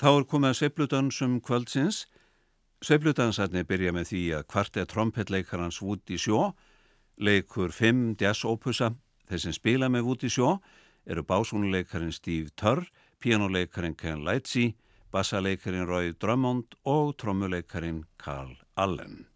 Þá er komið að sveipludansum kvöldsins. Sveipludansarnir byrja með því að kvart er trompetleikarans Woody Shaw, leikur fimm jazz-opusa. Þeir sem spila með Woody Shaw eru básúnuleikarin Steve Turr, pianoleikarin Ken Lightsey, bassaleikarin Roy Drummond og trommuleikarin Carl Allen.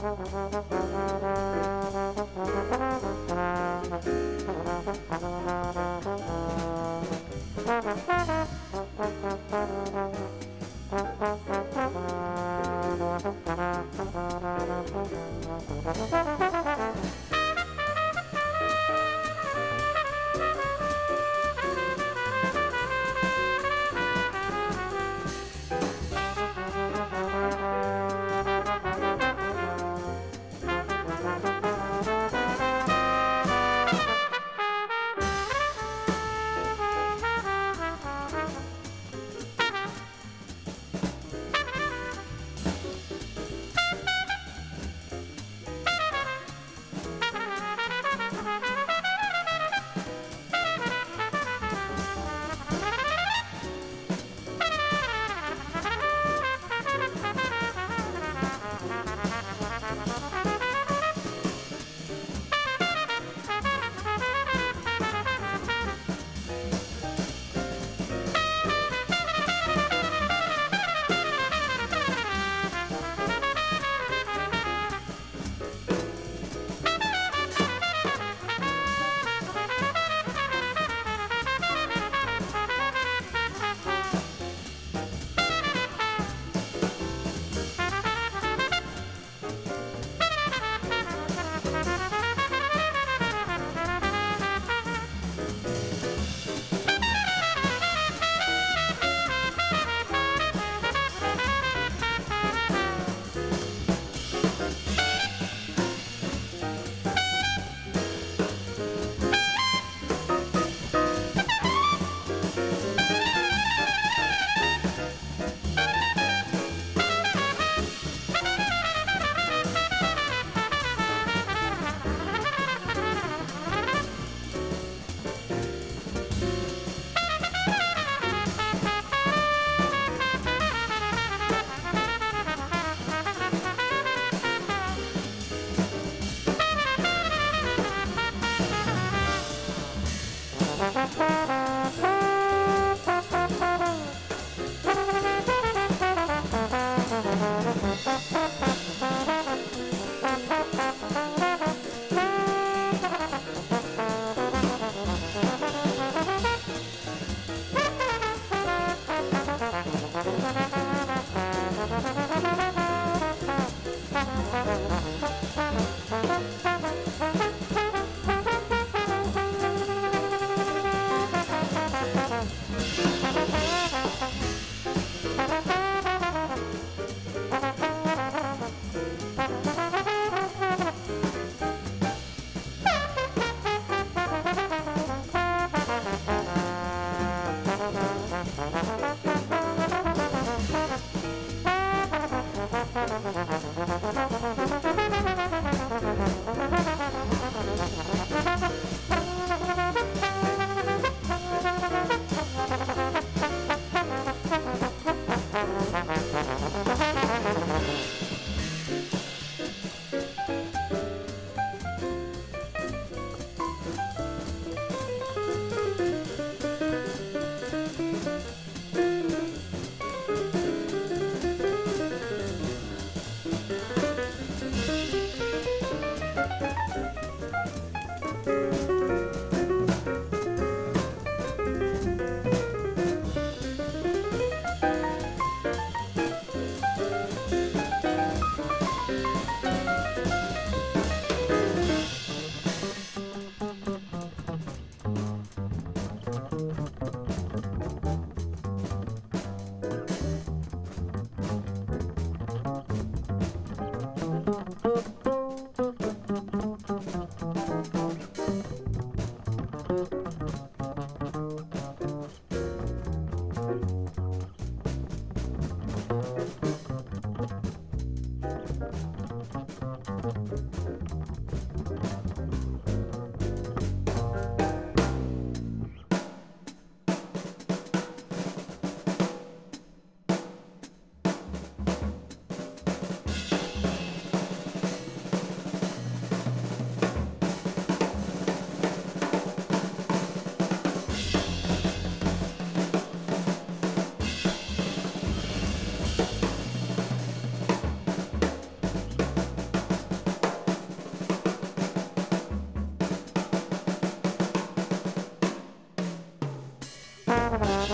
Thank you.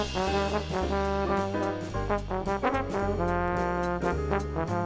Thank you.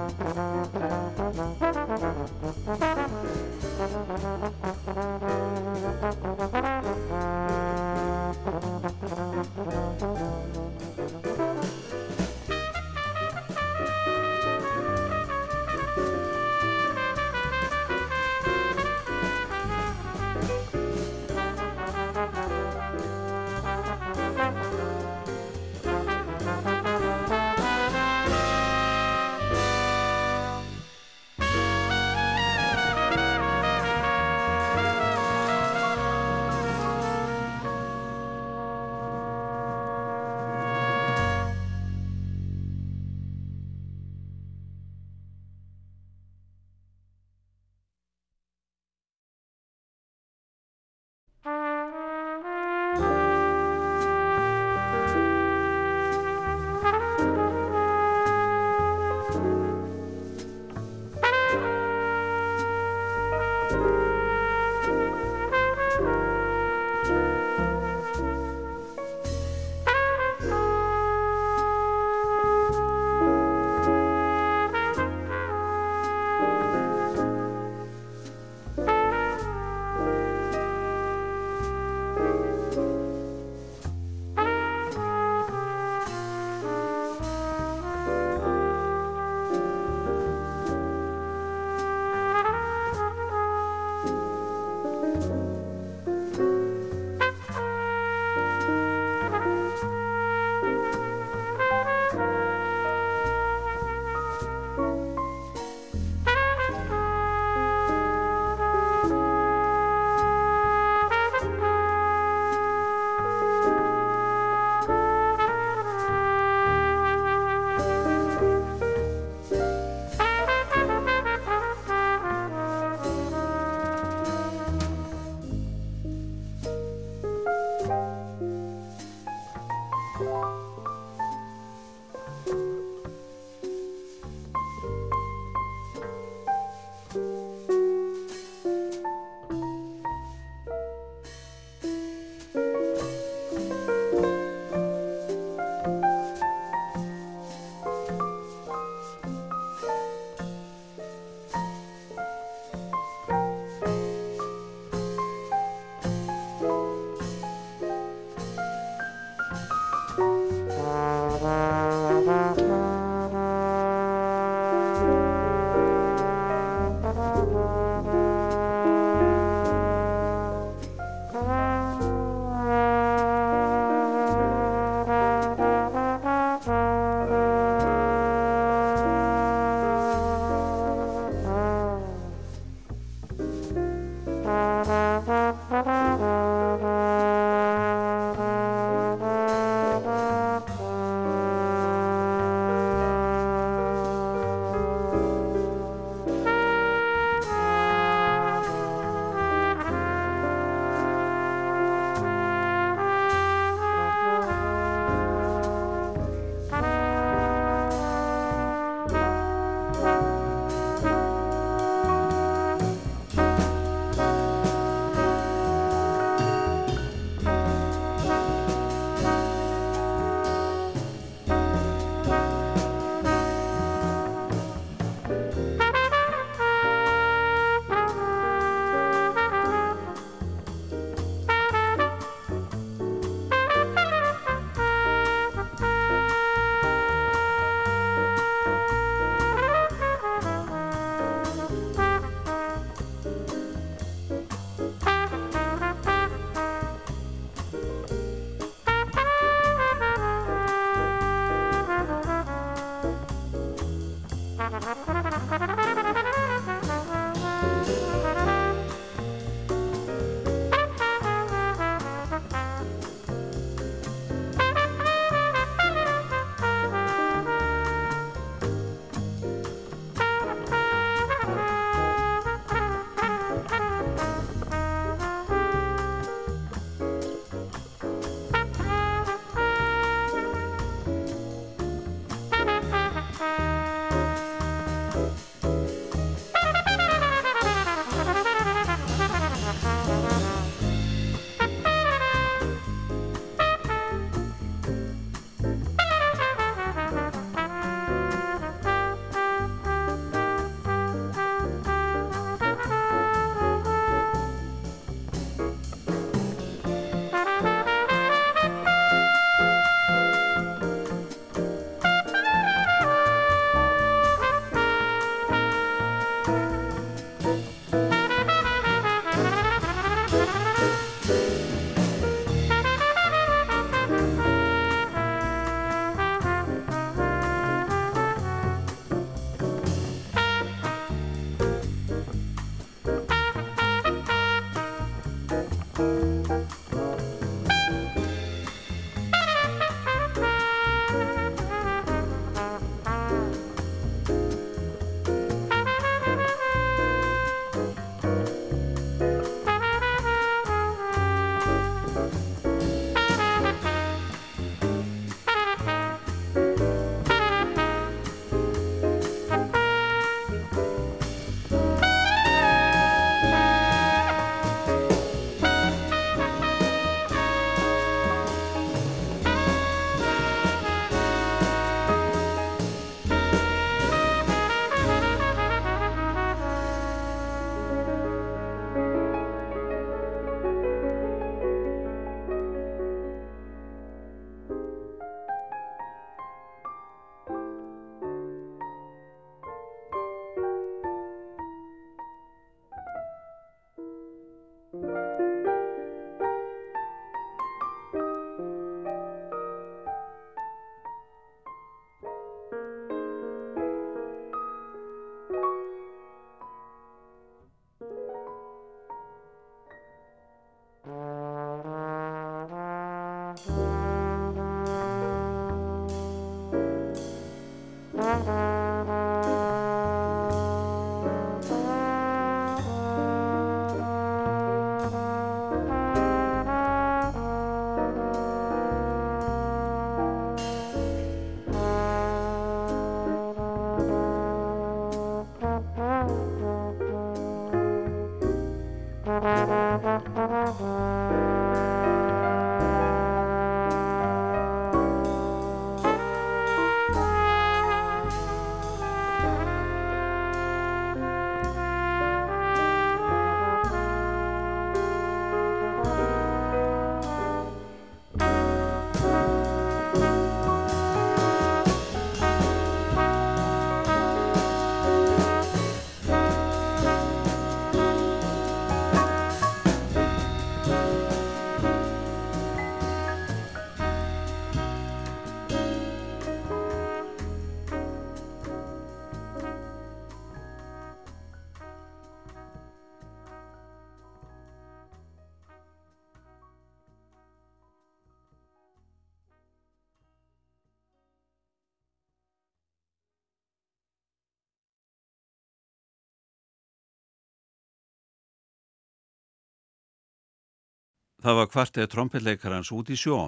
Það var kvartið trompetleikarans út í sjó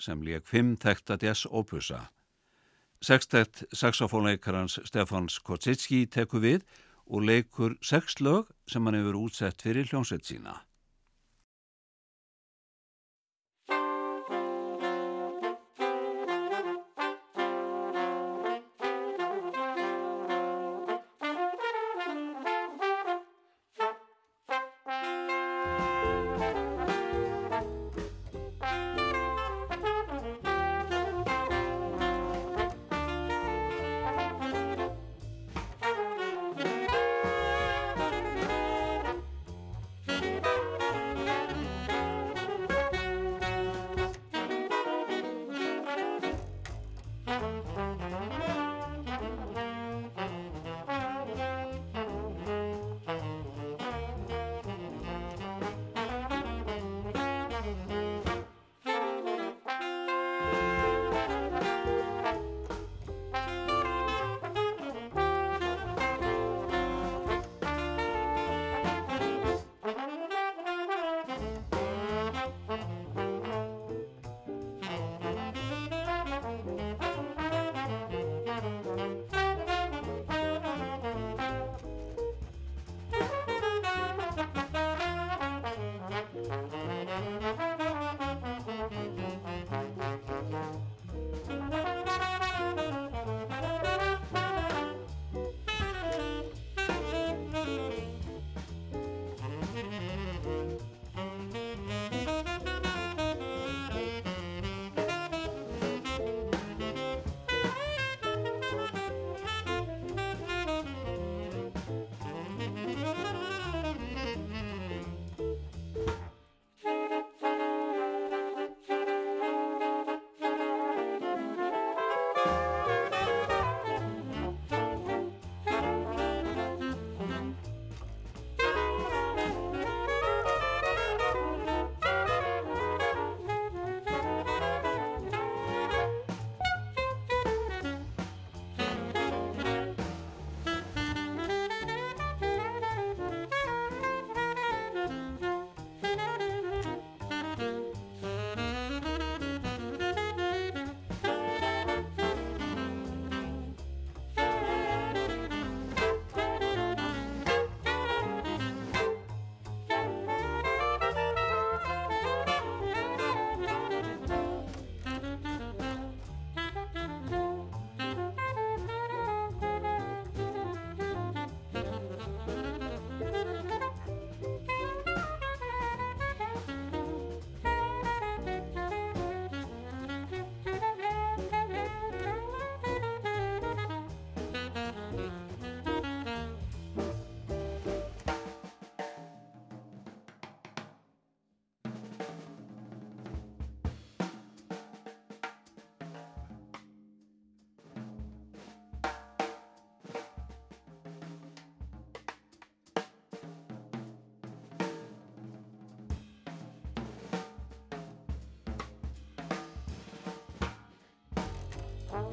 sem leik fimm tekta jazz opusa. Sextett saxofónleikarans Stefans Kotsitski teku við og leikur sex lög sem hann hefur útsett fyrir hljómsveit sína.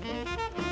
Música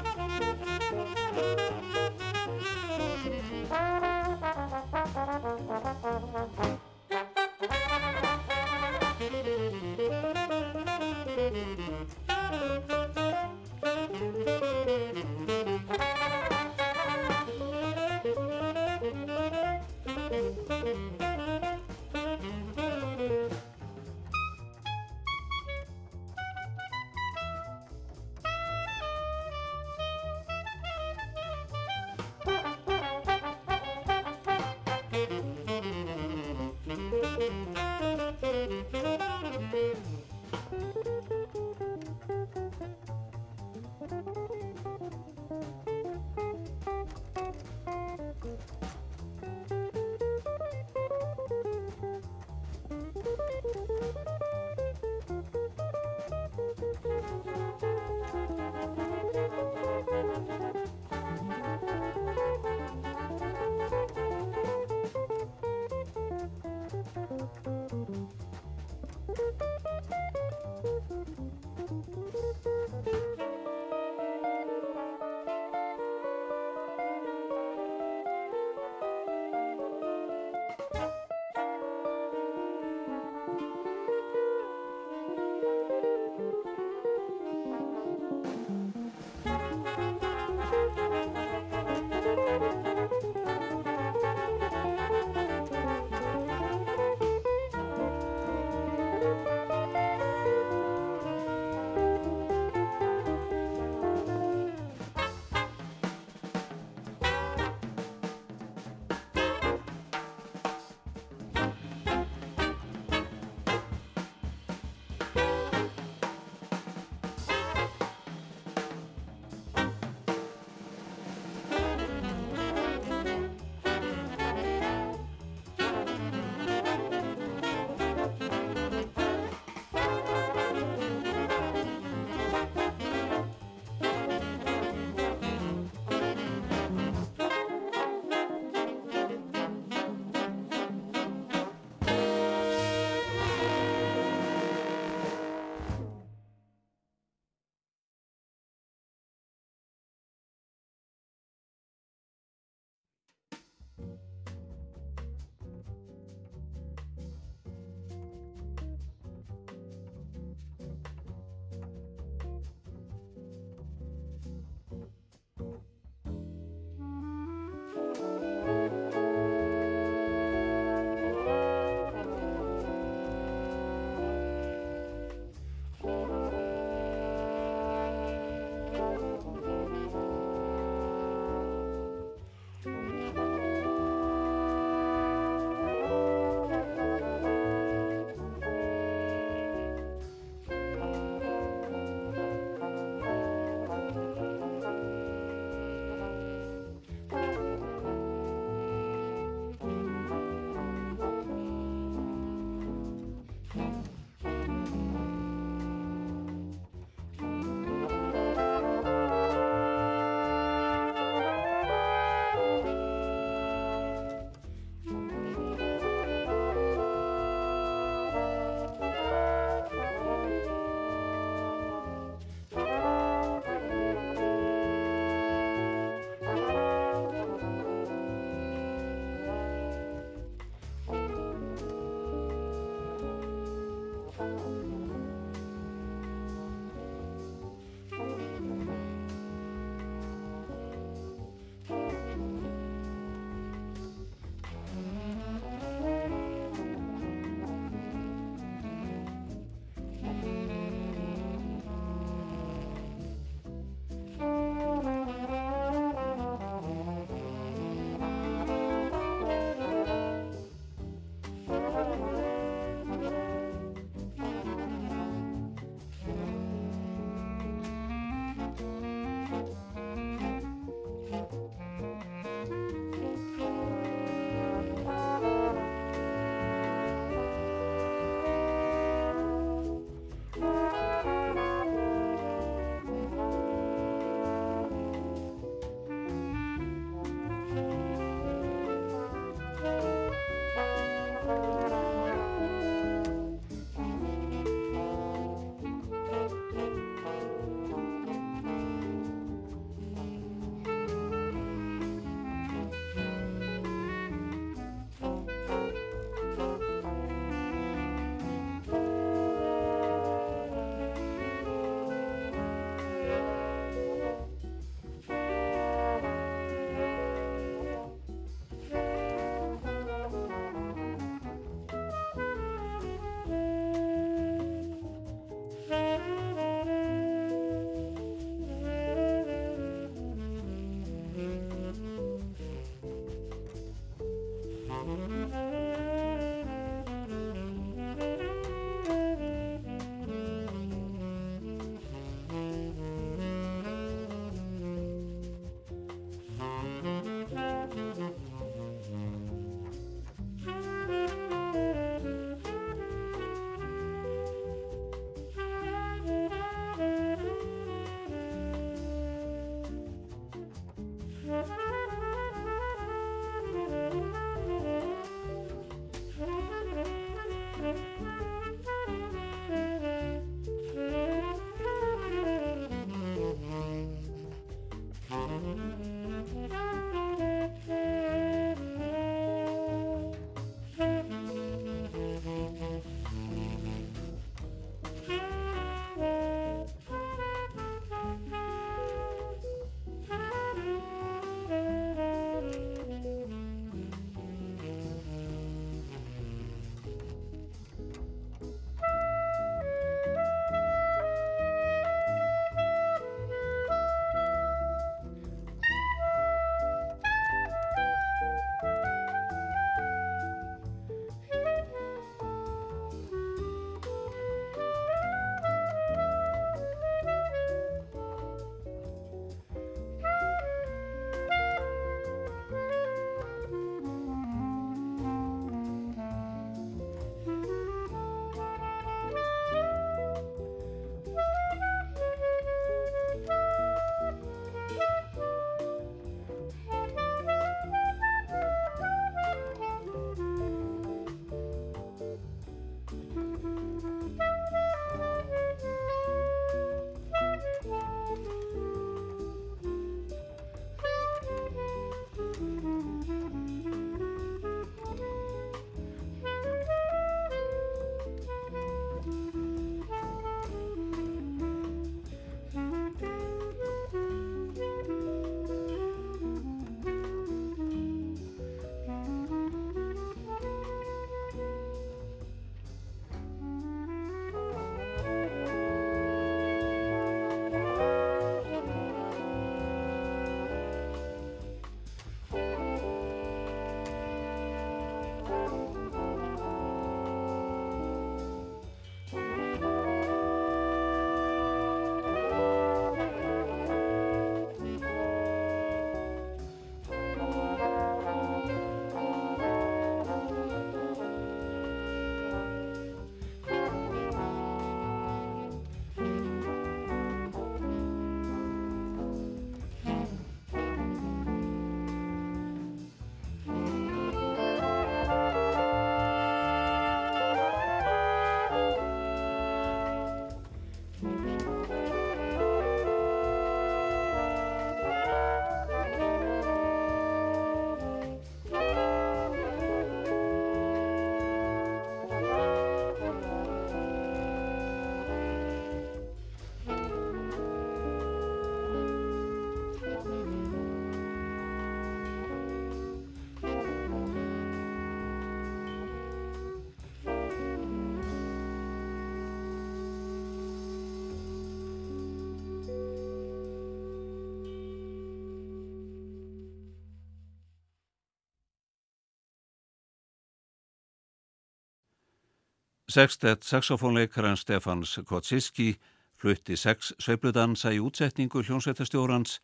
Sextett saxofónleikaran Stefans Kotsiski flutti sex sveipludansa í útsetningu hljómsveitastjórans,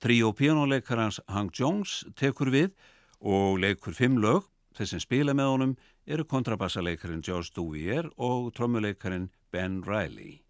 tríó píjónuleikarans Hank Jones tekur við og leikur fimm lög, þeir sem spila með honum eru kontrabassaleikarin George Duvier og trommuleikarin Ben Riley.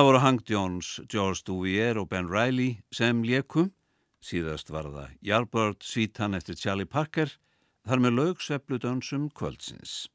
Það voru Hank Jones, George Duvier og Ben Riley sem léku. Síðast var það Yardbird, sítan eftir Charlie Parker, þar með lög svepludönsum kvöldsins.